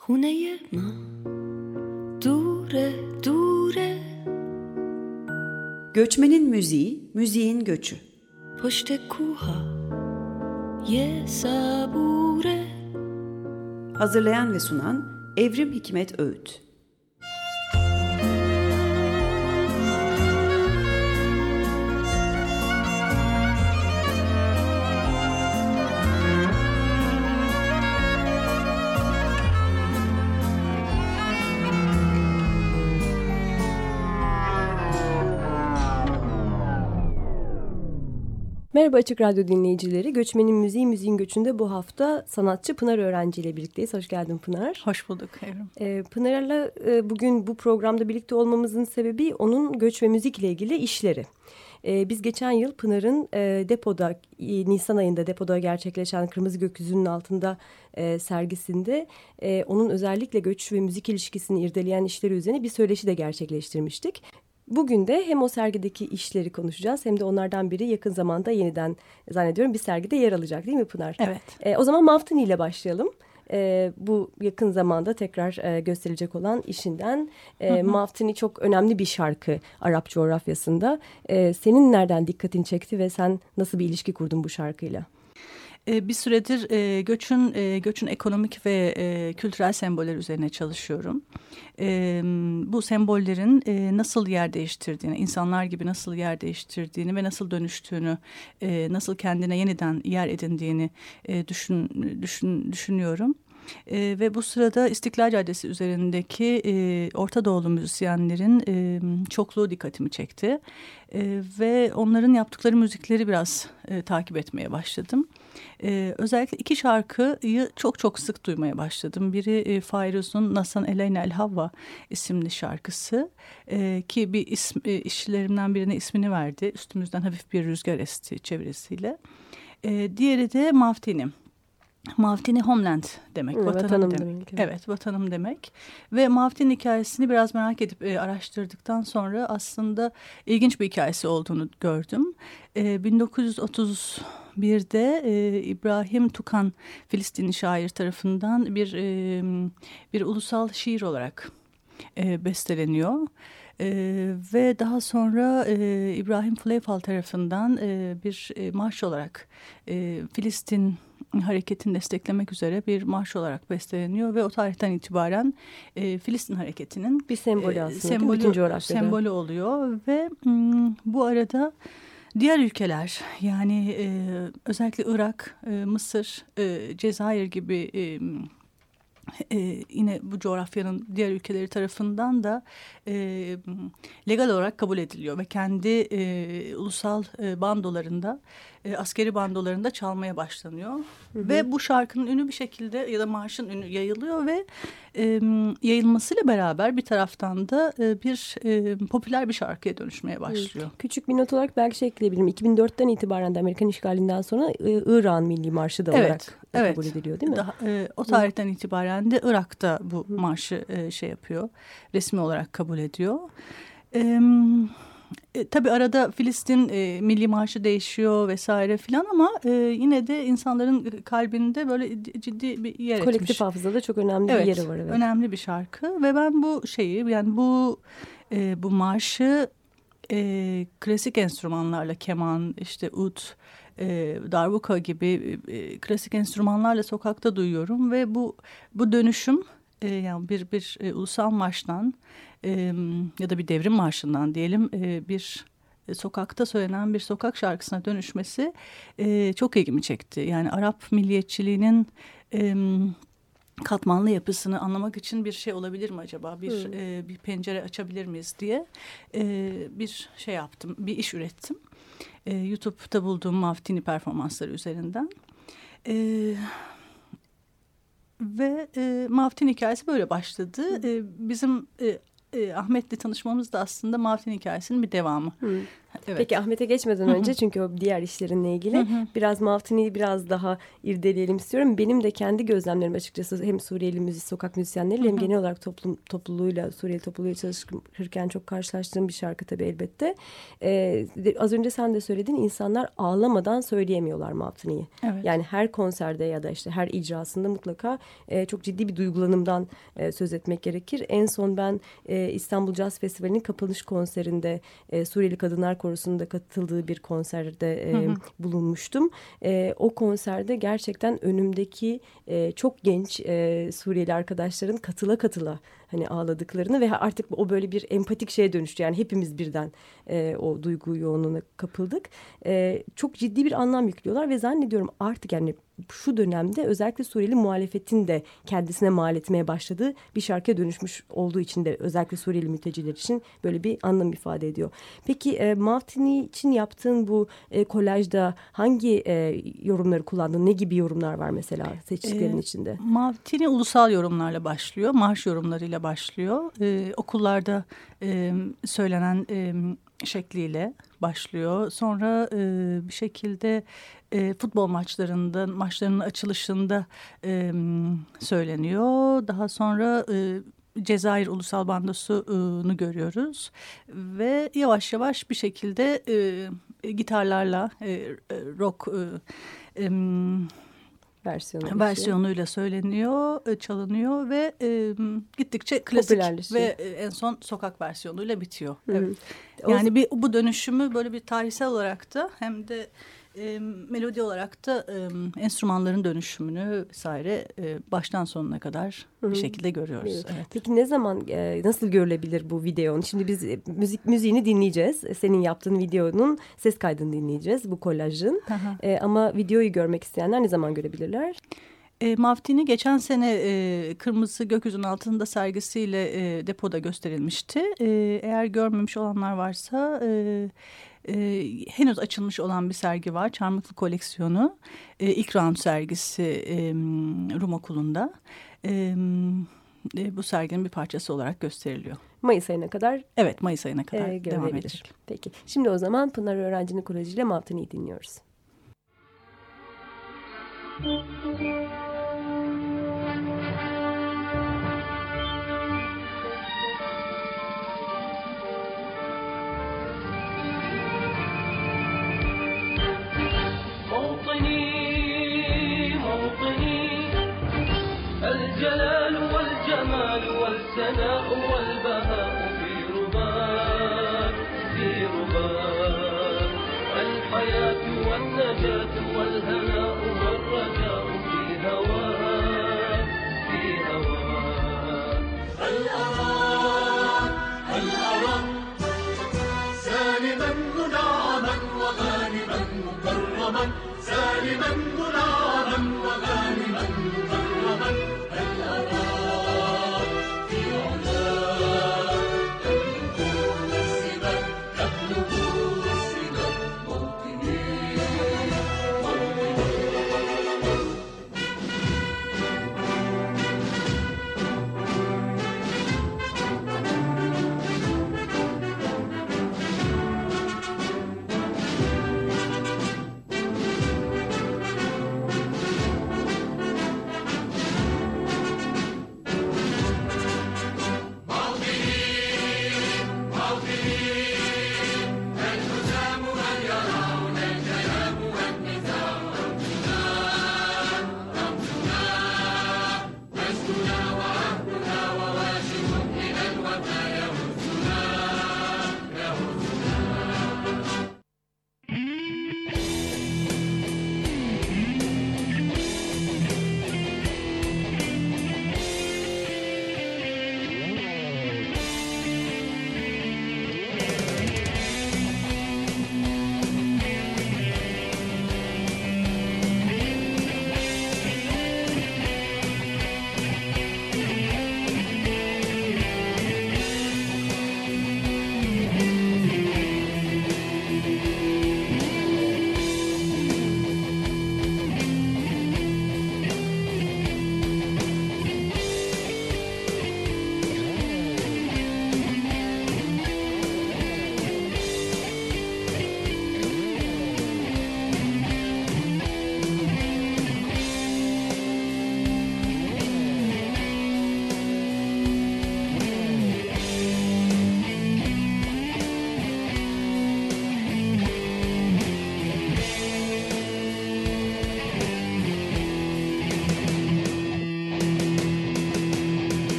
Hon är hjälna, dure. Göçmenin müziği, müziğin göçü. Poşte kuha, yesabure. Hazırlayan ve sunan Evrim Hikmet Öğüt. Merhaba Açık Radyo dinleyicileri. Göçmenin Müziği Müziğin Göçü'nde bu hafta sanatçı Pınar Öğrenci ile birlikteyiz. Hoş geldin Pınar. Hoş bulduk Evrim. Ee, Pınar'la e, bugün bu programda birlikte olmamızın sebebi onun göç ve müzik ile ilgili işleri. Ee, biz geçen yıl Pınar'ın e, depoda, e, Nisan ayında depoda gerçekleşen Kırmızı Gökyüzünün altında e, sergisinde e, onun özellikle göç ve müzik ilişkisini irdeleyen işleri üzerine bir söyleşi de gerçekleştirmiştik. Bugün de hem o sergideki işleri konuşacağız hem de onlardan biri yakın zamanda yeniden zannediyorum bir sergide yer alacak değil mi Pınar? Evet. E, o zaman Maftini ile başlayalım. E, bu yakın zamanda tekrar e, gösterilecek olan işinden. E, Maftini çok önemli bir şarkı Arap coğrafyasında. E, senin nereden dikkatini çekti ve sen nasıl bir ilişki kurdun bu şarkıyla? Ee, bir süredir e, göçün e, göçün ekonomik ve e, kültürel semboller üzerine çalışıyorum. E, bu sembollerin nasıl yer değiştirdiğini, insanlar gibi nasıl yer değiştirdiğini ve nasıl dönüştüğünü, nasıl kendine yeniden yer edindiğini düşün, düşün, düşünüyorum. E, ve bu sırada İstiklal Caddesi üzerindeki e, Orta Doğulu müzisyenlerin e, çokluğu dikkatimi çekti. E, ve onların yaptıkları müzikleri biraz e, takip etmeye başladım. E, özellikle iki şarkıyı çok çok sık duymaya başladım. Biri e, Fairuz'un Nasan Eleyna El Havva isimli şarkısı e, ki bir ism, e, işçilerimden birine ismini verdi. Üstümüzden hafif bir rüzgar esti çevirisiyle. E, diğeri de Mavtinim. Mavtini Homeland demek, Hı, vatanım, vatanım demek. demek, evet. Evet, vatanım demek. Ve Mavtini hikayesini biraz merak edip e, araştırdıktan sonra aslında ilginç bir hikayesi olduğunu gördüm. E, 1931'de e, İbrahim Tukan Filistinli şair tarafından bir e, bir ulusal şiir olarak e, besteleniyor. Ee, ve daha sonra e, İbrahim Fleifal tarafından e, bir e, marş olarak e, Filistin hareketini desteklemek üzere bir marş olarak besteleniyor ve o tarihten itibaren e, Filistin hareketinin Bir sembolü e, aslında sembolü, bütün coğrafyada. sembolü oluyor ve bu arada diğer ülkeler yani e, özellikle Irak, e, Mısır, e, Cezayir gibi e, e, yine bu coğrafyanın diğer ülkeleri tarafından da e, legal olarak kabul ediliyor ve kendi e, ulusal e, bandolarında e, askeri bandolarında çalmaya başlanıyor ve bu şarkının ünü bir şekilde ya da marşın ünü yayılıyor ve e, yayılmasıyla beraber bir taraftan da e, bir e, popüler bir şarkıya dönüşmeye başlıyor. Küçük bir not olarak belki şey ekleyebilirim. 2004'ten itibaren de Amerikan işgalinden sonra e, İran Milli Marşı da olarak evet. Kabul ediliyor değil mi? Daha, e, o tarihten itibaren de Irak'ta bu marşı e, şey yapıyor, resmi olarak kabul ediyor. E, e, tabii arada Filistin e, milli marşı değişiyor vesaire filan ama e, yine de insanların kalbinde böyle ciddi bir yer Kolektif etmiş. hafızada çok önemli Evet, bir yeri var. Evet. önemli bir şarkı ve ben bu şeyi yani bu e, bu marşı e, klasik enstrümanlarla keman işte ut e, darbuka gibi e, klasik enstrümanlarla sokakta duyuyorum ve bu bu dönüşüm e, yani bir bir e, ulusal marştan e, ya da bir devrim marşından diyelim e, bir e, sokakta söylenen bir sokak şarkısına dönüşmesi e, çok ilgimi çekti. Yani Arap milliyetçiliğinin e, katmanlı yapısını anlamak için bir şey olabilir mi acaba? Bir Hmm. e, bir pencere açabilir miyiz diye e, bir şey yaptım, bir iş ürettim. E, YouTube'da bulduğum Maftini performansları üzerinden. E, ve e, Maftin hikayesi böyle başladı. E, bizim e, e, Ahmet'le tanışmamız da aslında Mavtin hikayesinin bir devamı. Hı. Evet. Peki Ahmet'e geçmeden önce çünkü o diğer işlerinle ilgili biraz Mavtini'yi biraz daha irdeleyelim istiyorum. Benim de kendi gözlemlerim açıkçası hem Suriyeli müzik, sokak müzisyenleriyle hem genel olarak toplum topluluğuyla, Suriyeli topluluğuyla çalışırken çok karşılaştığım bir şarkı tabii elbette. Ee, az önce sen de söyledin insanlar ağlamadan söyleyemiyorlar Mavtini'yi. Evet. Yani her konserde ya da işte her icrasında mutlaka e, çok ciddi bir duygulanımdan e, söz etmek gerekir. En son ben e, İstanbul Jazz Festivali'nin kapanış konserinde e, Suriyeli Kadınlar Korosu'nda katıldığı bir konserde e, bulunmuştum. E, o konserde gerçekten önümdeki e, çok genç e, Suriyeli arkadaşların katıla katıla hani ağladıklarını ve artık o böyle bir empatik şeye dönüştü. Yani hepimiz birden e, o duygu yoğunluğuna kapıldık. E, çok ciddi bir anlam yüklüyorlar ve zannediyorum artık yani şu dönemde özellikle Suriyeli muhalefetin de kendisine mal etmeye başladığı bir şarkıya dönüşmüş olduğu için de özellikle Suriyeli mülteciler için böyle bir anlam ifade ediyor. Peki e, Maftini için yaptığın bu e, kolajda hangi e, yorumları kullandın? Ne gibi yorumlar var mesela seçtiklerin Ee, içinde? Mavtini ulusal yorumlarla başlıyor, marş yorumlarıyla başlıyor. Ee, okullarda e, söylenen e, şekliyle başlıyor. Sonra e, bir şekilde e, futbol maçlarında, maçlarının açılışında e, söyleniyor. Daha sonra e, Cezayir Ulusal Bandosu'nu görüyoruz ve yavaş yavaş bir şekilde e, gitarlarla e, rock e, e, Versiyonu. versiyonuyla söyleniyor, e, çalınıyor ve e, gittikçe klasik ve e, en son sokak versiyonuyla bitiyor. Hı. Evet. O- Yani bir bu dönüşümü böyle bir tarihsel olarak da hem de e, melodi olarak da e, enstrümanların dönüşümünü vesaire e, baştan sonuna kadar bir şekilde görüyoruz. Evet. Evet. Peki ne zaman e, nasıl görülebilir bu videonun? Şimdi biz e, müzik müziğini dinleyeceğiz. E, Senin yaptığın videonun ses kaydını dinleyeceğiz bu kolajın. Hı hı. E, ama videoyu görmek isteyenler ne zaman görebilirler? E, Maftini geçen sene e, Kırmızı Gökyüzünün Altında sergisiyle e, depoda gösterilmişti. E, eğer görmemiş olanlar varsa e, e, henüz açılmış olan bir sergi var. Çarmıklı koleksiyonu e, ilk round sergisi e, Rum okulunda. E, e, bu serginin bir parçası olarak gösteriliyor. Mayıs ayına kadar? Evet Mayıs ayına kadar e, devam edecek. Peki şimdi o zaman Pınar Öğrencinin Koleji ile dinliyoruz. Müzik والثناء والبهاء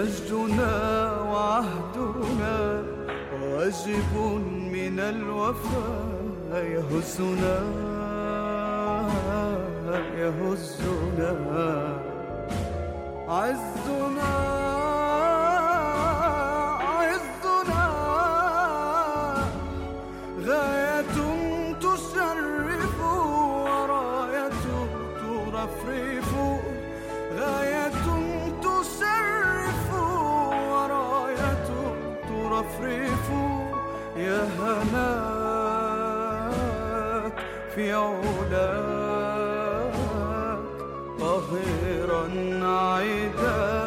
مجدنا وعهدنا واجب من الوفاء يهزنا يهزنا. عزنا قاهرا عدا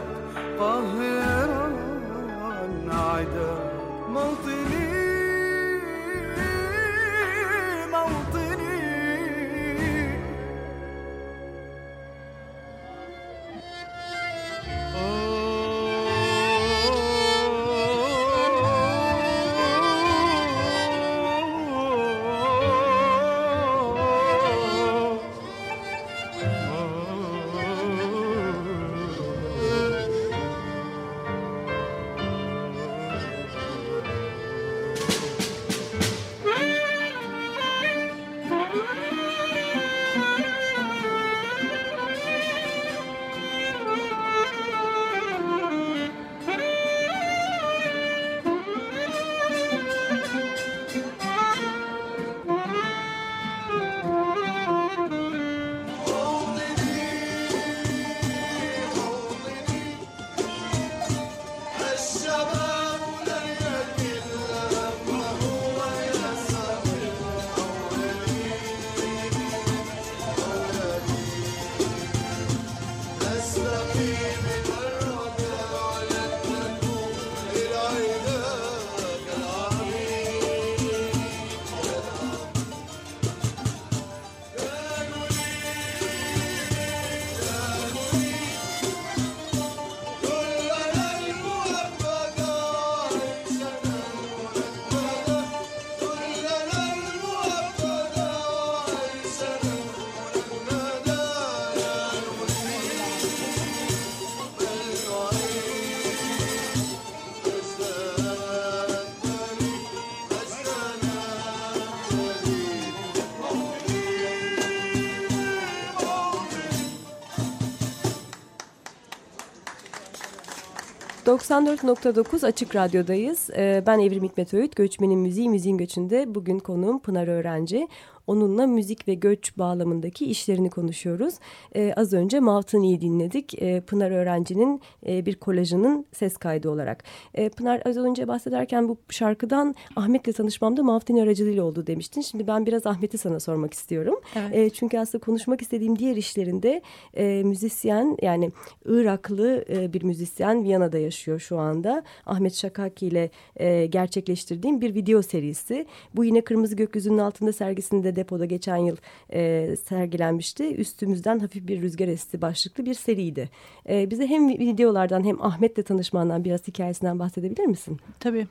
94.9 Açık Radyo'dayız. Ee, Ben Evrim Hikmet Öğüt, Göçmenin Müziği, Müziğin Göçü'nde. Bugün konuğum Pınar Öğrenci. Onunla müzik ve göç bağlamındaki işlerini konuşuyoruz. Ee, az önce Mavtani'yi dinledik. Ee, Pınar Öğrenci'nin e, bir kolajının ses kaydı olarak. Ee, Pınar az önce bahsederken bu şarkıdan Ahmet'le tanışmamda Mavtani aracılığıyla oldu demiştin. Şimdi ben biraz Ahmet'i sana sormak istiyorum. Evet. Ee, çünkü aslında konuşmak istediğim diğer işlerinde e, müzisyen yani Iraklı e, bir müzisyen Viyana'da yaşıyor şu anda. Ahmet Şakaki ile e, gerçekleştirdiğim bir video serisi. Bu yine Kırmızı Gökyüzünün Altında sergisinde depoda geçen yıl e, sergilenmişti. Üstümüzden hafif bir rüzgar esti başlıklı bir seriydi. E, bize hem videolardan hem Ahmet'le tanışmandan biraz hikayesinden bahsedebilir misin? Tabii.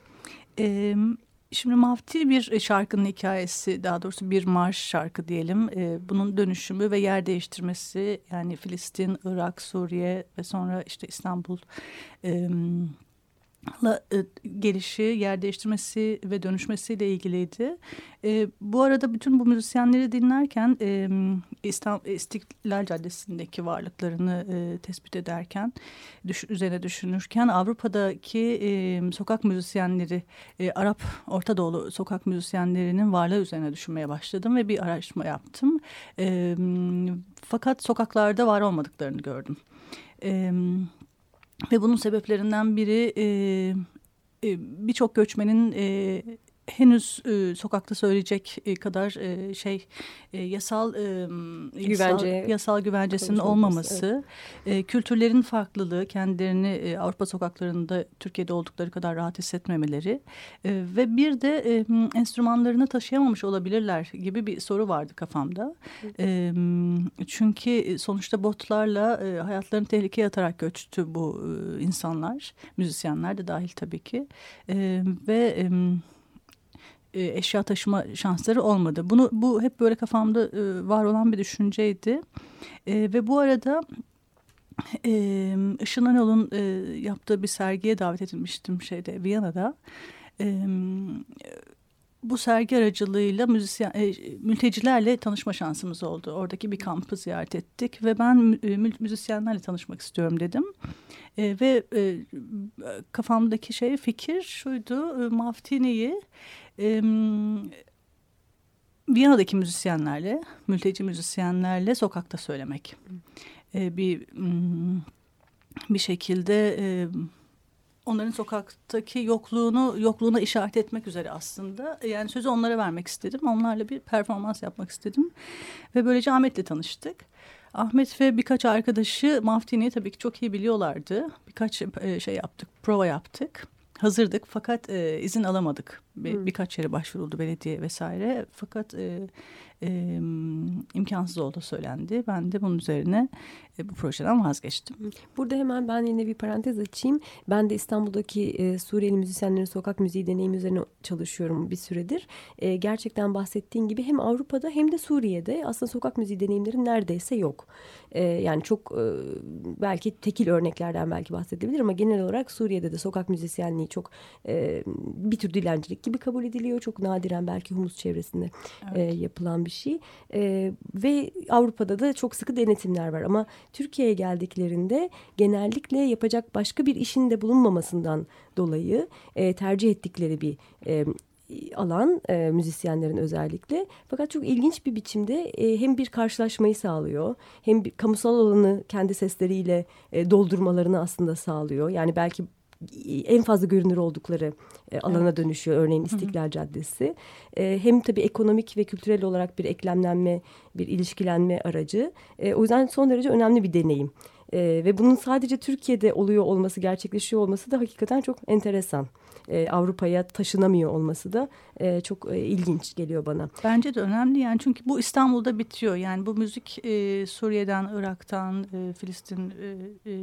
Ee, şimdi Mafti bir şarkının hikayesi daha doğrusu bir marş şarkı diyelim. Ee, bunun dönüşümü ve yer değiştirmesi yani Filistin, Irak, Suriye ve sonra işte İstanbul... e, gelişi, yer değiştirmesi ve dönüşmesiyle ilgiliydi. E, bu arada bütün bu müzisyenleri dinlerken e, İstanbul, İstiklal Caddesi'ndeki varlıklarını e, tespit ederken, düş, üzerine düşünürken Avrupa'daki e, sokak müzisyenleri, e, Arap Orta Doğulu sokak müzisyenlerinin varlığı üzerine düşünmeye başladım ve bir araştırma yaptım. E, fakat sokaklarda var olmadıklarını gördüm. Evet ve bunun sebeplerinden biri e, e, birçok göçmenin e, henüz e, sokakta söyleyecek e, kadar e, şey e, yasal e, Güvence yasal, yasal güvencesinin olmaması, e, kültürlerin farklılığı, kendilerini e, Avrupa sokaklarında Türkiye'de oldukları kadar rahat hissetmemeleri e, ve bir de e, enstrümanlarını taşıyamamış olabilirler gibi bir soru vardı kafamda. E, çünkü sonuçta botlarla e, hayatlarını tehlikeye atarak göçtü bu e, insanlar, müzisyenler de dahil tabii ki. E, ve e, e, eşya taşıma şansları olmadı. Bunu bu hep böyle kafamda e, var olan bir düşünceydi. E, ve bu arada e, Işın Anol'un e, yaptığı bir sergiye davet edilmiştim şeyde Viyana'da. E, bu sergi aracılığıyla müzisyen, e, mültecilerle tanışma şansımız oldu. Oradaki bir kampı ziyaret ettik ve ben e, müzisyenlerle tanışmak istiyorum dedim. E, ve e, kafamdaki şey fikir şuydu, e, Maftini'yi e, Viyana'daki müzisyenlerle, mülteci müzisyenlerle sokakta söylemek. E, bir bir şekilde e, onların sokaktaki yokluğunu yokluğuna işaret etmek üzere aslında. Yani sözü onlara vermek istedim. Onlarla bir performans yapmak istedim. Ve böylece Ahmet'le tanıştık. Ahmet ve birkaç arkadaşı Maftini'yi tabii ki çok iyi biliyorlardı. Birkaç şey yaptık, prova yaptık hazırdık fakat e, izin alamadık. Bir, hmm. Birkaç yere başvuruldu belediye vesaire fakat e, e, imkansız olduğu söylendi. Ben de bunun üzerine e, bu projeden vazgeçtim. Burada hemen ben yine bir parantez açayım. Ben de İstanbul'daki e, Suriyeli müzisyenlerin sokak müziği deneyimi üzerine çalışıyorum bir süredir. E, gerçekten bahsettiğin gibi hem Avrupa'da hem de Suriye'de aslında sokak müziği deneyimleri neredeyse yok. E, yani çok e, belki tekil örneklerden belki bahsedebilir ama genel olarak Suriye'de de sokak müzisyenliği çok e, bir tür dilencilik gibi kabul ediliyor. Çok nadiren belki Humus çevresinde evet. e, yapılan bir şey. E, ve Avrupa'da da çok sıkı denetimler var ama Türkiye'ye geldiklerinde genellikle yapacak başka bir işin de bulunmamasından dolayı e, tercih ettikleri bir e, alan e, müzisyenlerin özellikle. Fakat çok ilginç bir biçimde e, hem bir karşılaşmayı sağlıyor hem bir kamusal alanı kendi sesleriyle e, doldurmalarını aslında sağlıyor. Yani belki en fazla görünür oldukları e, alana evet. dönüşüyor. Örneğin İstiklal Hı -hı. Caddesi. E, hem tabii ekonomik ve kültürel olarak bir eklemlenme, bir ilişkilenme aracı. E, o yüzden son derece önemli bir deneyim. E, ve bunun sadece Türkiye'de oluyor olması, gerçekleşiyor olması da hakikaten çok enteresan e, Avrupa'ya taşınamıyor olması da e, çok e, ilginç geliyor bana. Bence de önemli yani çünkü bu İstanbul'da bitiyor. Yani bu müzik e, Suriye'den, Irak'tan, e, Filistin e, e,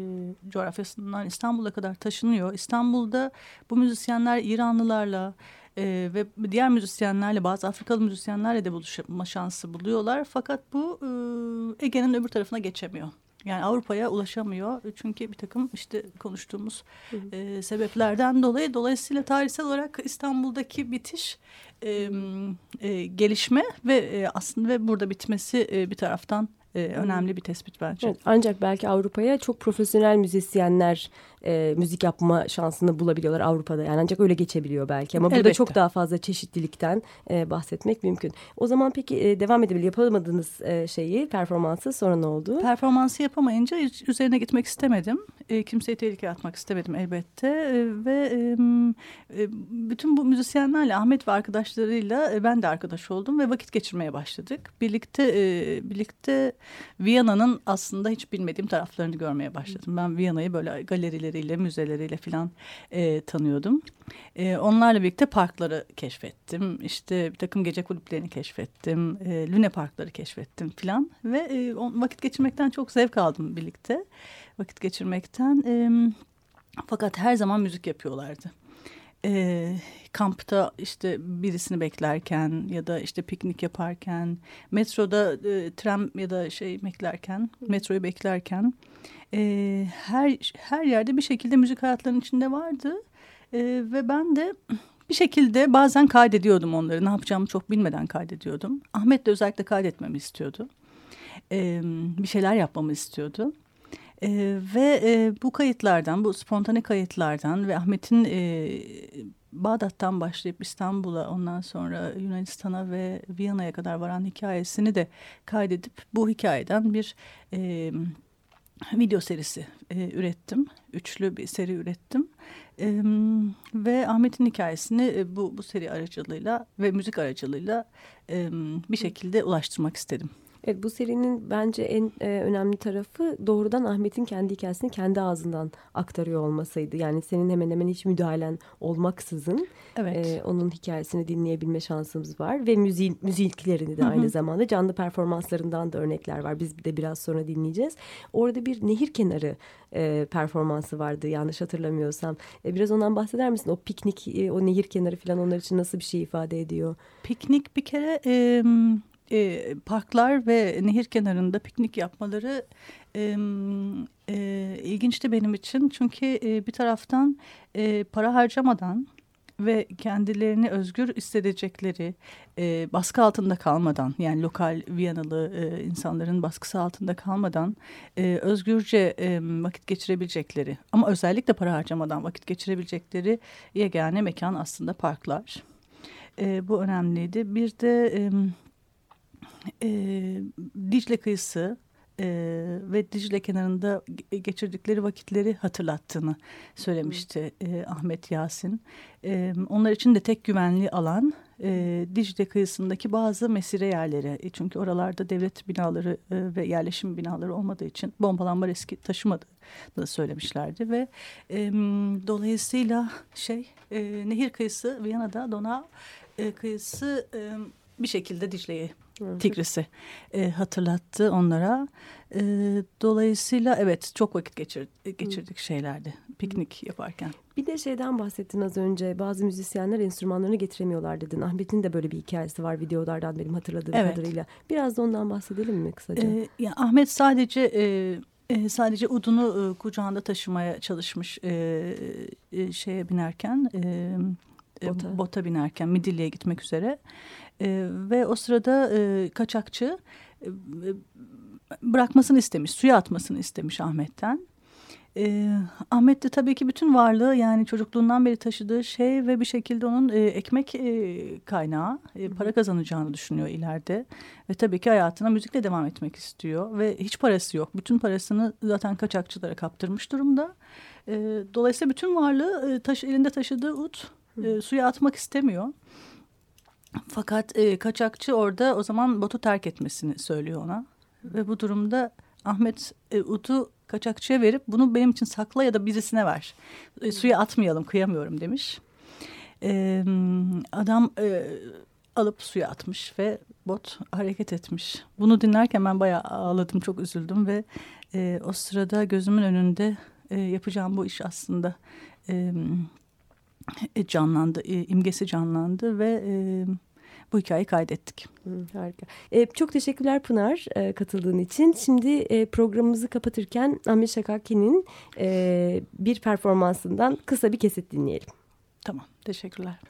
coğrafyasından İstanbul'a kadar taşınıyor. İstanbul'da bu müzisyenler İranlılarla e, ve diğer müzisyenlerle bazı Afrikalı müzisyenlerle de buluşma şansı buluyorlar. Fakat bu e, Ege'nin öbür tarafına geçemiyor. Yani Avrupa'ya ulaşamıyor çünkü bir takım işte konuştuğumuz hı hı. E, sebeplerden dolayı dolayısıyla tarihsel olarak İstanbul'daki bitiş e, e, gelişme ve e, aslında ve burada bitmesi e, bir taraftan e, önemli bir tespit bence. Evet, ancak belki Avrupa'ya çok profesyonel müzisyenler e, müzik yapma şansını bulabiliyorlar Avrupa'da. Yani ancak öyle geçebiliyor belki ama burada çok daha fazla çeşitlilikten e, bahsetmek mümkün. O zaman peki e, devam edebilir yapamadığınız e, şeyi performansı sonra ne oldu? Performansı yapamayınca üzerine gitmek istemedim. E, kimseyi tehlikeye atmak istemedim elbette e, ve e, bütün bu müzisyenlerle Ahmet ve arkadaşlarıyla e, ben de arkadaş oldum ve vakit geçirmeye başladık. Birlikte e, birlikte Viyana'nın aslında hiç bilmediğim taraflarını görmeye başladım. Ben Viyana'yı böyle galerileriyle, müzeleriyle falan e, tanıyordum. E, onlarla birlikte parkları keşfettim. İşte bir takım gece kulüplerini keşfettim. E, Lüne parkları keşfettim falan. Ve e, vakit geçirmekten çok zevk aldım birlikte. Vakit geçirmekten. E, fakat her zaman müzik yapıyorlardı e, kampta işte birisini beklerken ya da işte piknik yaparken metroda e, tram ya da şey beklerken metroyu beklerken e, her her yerde bir şekilde müzik hayatlarının içinde vardı E, ve ben de bir şekilde bazen kaydediyordum onları. Ne yapacağımı çok bilmeden kaydediyordum. Ahmet de özellikle kaydetmemi istiyordu. E, bir şeyler yapmamı istiyordu. E, ve e, bu kayıtlardan, bu spontane kayıtlardan ve Ahmet'in e, Bağdat'tan başlayıp İstanbul'a ondan sonra Yunanistan'a ve Viyana'ya kadar varan hikayesini de kaydedip bu hikayeden bir e, video serisi e, ürettim. Üçlü bir seri ürettim. E, ve Ahmet'in hikayesini e, bu, bu seri aracılığıyla ve müzik aracılığıyla e, bir şekilde ulaştırmak istedim. Evet, bu serinin bence en e, önemli tarafı doğrudan Ahmet'in kendi hikayesini kendi ağzından aktarıyor olmasıydı. Yani senin hemen hemen hiç müdahalen olmaksızın Evet. e, onun hikayesini dinleyebilme şansımız var. Ve müziğin, müziklerini de aynı zamanda canlı performanslarından da örnekler var. Biz de biraz sonra dinleyeceğiz. Orada bir nehir kenarı e, performansı vardı yanlış hatırlamıyorsam. E, biraz ondan bahseder misin? O piknik, e, o nehir kenarı falan onlar için nasıl bir şey ifade ediyor? Piknik bir kere e, e, parklar ve nehir kenarında piknik yapmaları e, e, ilginçti benim için. Çünkü e, bir taraftan e, para harcamadan ve kendilerini özgür hissedecekleri e, baskı altında kalmadan yani lokal Viyanalı e, insanların baskısı altında kalmadan e, özgürce e, vakit geçirebilecekleri ama özellikle para harcamadan vakit geçirebilecekleri yegane mekan aslında parklar. E, bu önemliydi. Bir de e, e, Dicle kıyısı e, ve Dicle kenarında ge- geçirdikleri vakitleri hatırlattığını söylemişti e, Ahmet Yasin. E, onlar için de tek güvenli alan e, Dicle kıyısındaki bazı mesire yerleri. E, çünkü oralarda devlet binaları e, ve yerleşim binaları olmadığı için bombalanma riski taşımadığını söylemişlerdi ve e, dolayısıyla şey e, nehir kıyısı Viyana'da Donau e, kıyısı e, bir şekilde Dicle'yi Tigris'i e, hatırlattı onlara. E, dolayısıyla evet çok vakit geçir, geçirdik şeylerdi piknik yaparken. Bir de şeyden bahsettin az önce. Bazı müzisyenler enstrümanlarını getiremiyorlar dedin. Ahmet'in de böyle bir hikayesi var videolardan benim hatırladığım Evet. kadarıyla. Biraz da ondan bahsedelim mi kısaca? E, ya Ahmet sadece e, e, sadece udunu e, kucağında taşımaya çalışmış e, e, şeye binerken e, e, Bota. bota. binerken Midilli'ye gitmek üzere E, ve o sırada e, kaçakçı e, bırakmasını istemiş suya atmasını istemiş Ahmet'ten. E, Ahmet de tabii ki bütün varlığı yani çocukluğundan beri taşıdığı şey ve bir şekilde onun e, ekmek e, kaynağı e, para kazanacağını düşünüyor ileride. Ve tabii ki hayatına müzikle devam etmek istiyor ve hiç parası yok. Bütün parasını zaten kaçakçılara kaptırmış durumda. E, dolayısıyla bütün varlığı e, taşı, elinde taşıdığı ut e, suya atmak istemiyor. Fakat e, kaçakçı orada o zaman botu terk etmesini söylüyor ona. Ve bu durumda Ahmet e, utu kaçakçıya verip bunu benim için sakla ya da birisine ver. E, suya atmayalım kıyamıyorum demiş. E, adam e, alıp suya atmış ve bot hareket etmiş. Bunu dinlerken ben bayağı ağladım çok üzüldüm ve e, o sırada gözümün önünde e, yapacağım bu iş aslında e, canlandı, e, imgesi canlandı ve e, bu hikayeyi kaydettik. Hı, harika. E, çok teşekkürler Pınar e, katıldığın için. Şimdi e, programımızı kapatırken Ahmet Şakaki'nin e, bir performansından kısa bir kesit dinleyelim. Tamam, teşekkürler.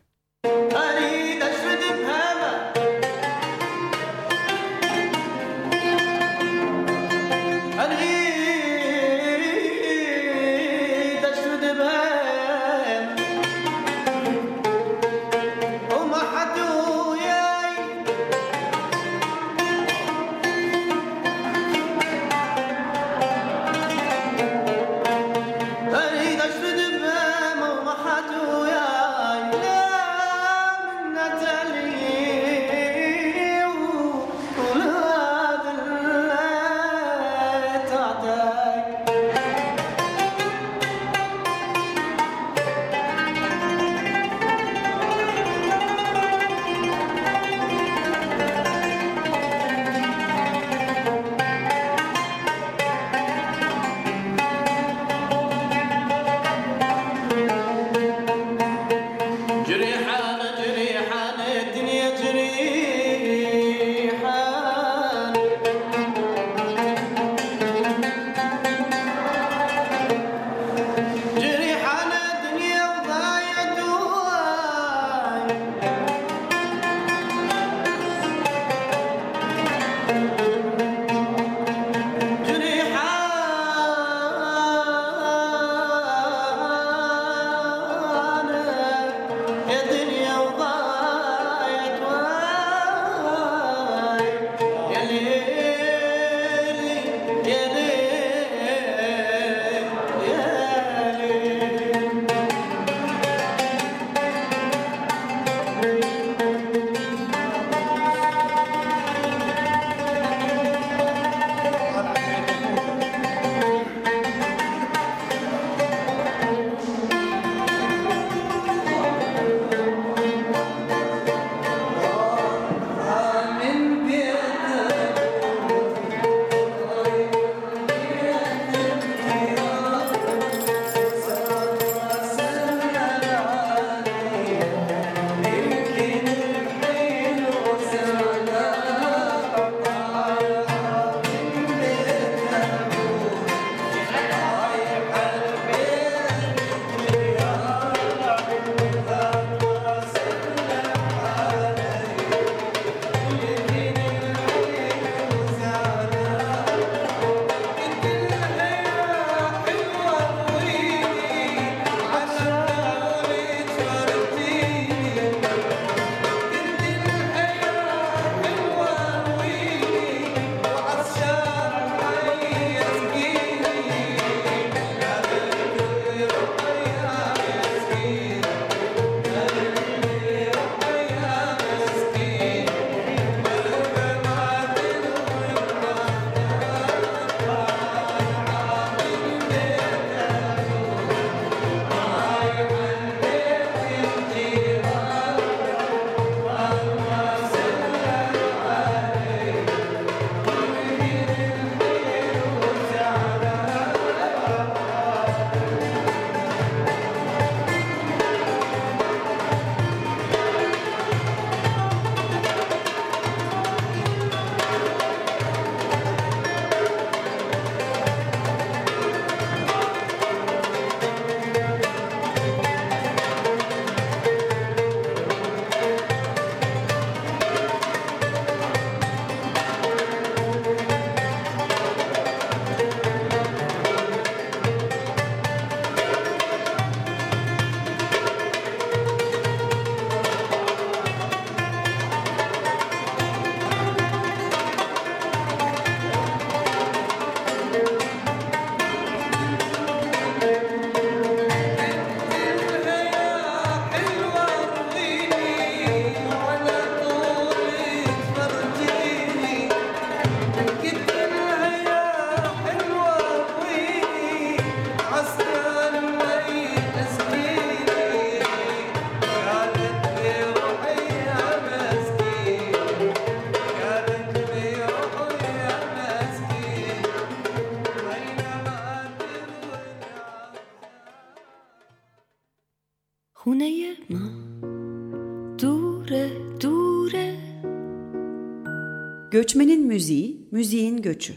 müziği, müziğin göçü.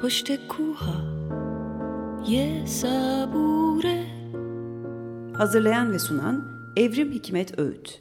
Poşte kuha ye Hazırlayan ve sunan Evrim Hikmet Öğüt